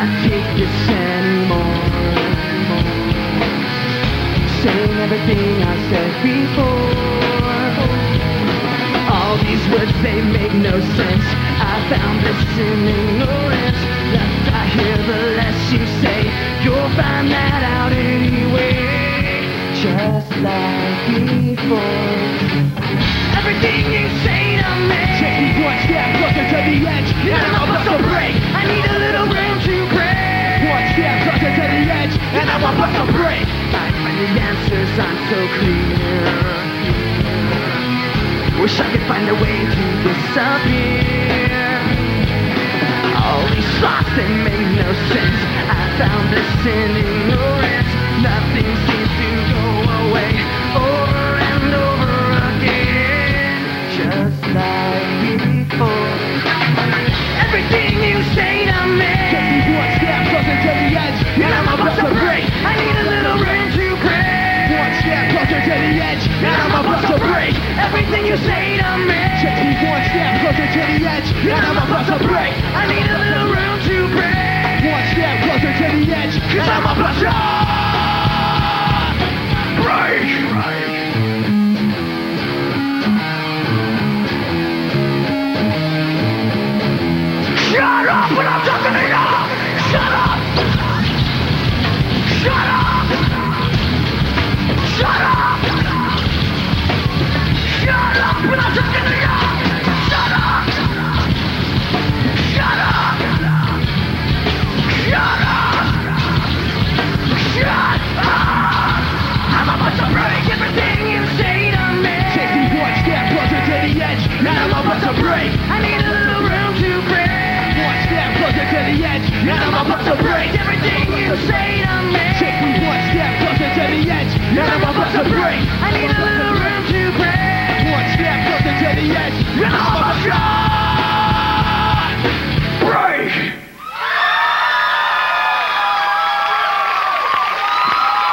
I take your send more, more. Saying everything I said before All these words, they make no sense I found this in and I'm about break. I find the answers aren't so clear. Wish I could find a way to disappear. All these thoughts they make no sense. I found this in ignorance. Nothing seems to go away over and over again, just like before. Step closer to the edge, and I'm about to break. Everything you say to me. Take me one step closer to the edge, and I'm about to break. I need a much to break. I need a little room to breathe. One step closer to the edge. Now I'm about to break. Everything you say to me. Take me one step closer to the edge. Now I'm about to break. I need a little room to breathe. One step closer to the edge. Now I'm about to break.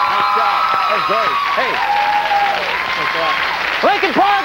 Nice job. That was. Hey. Linkin Park.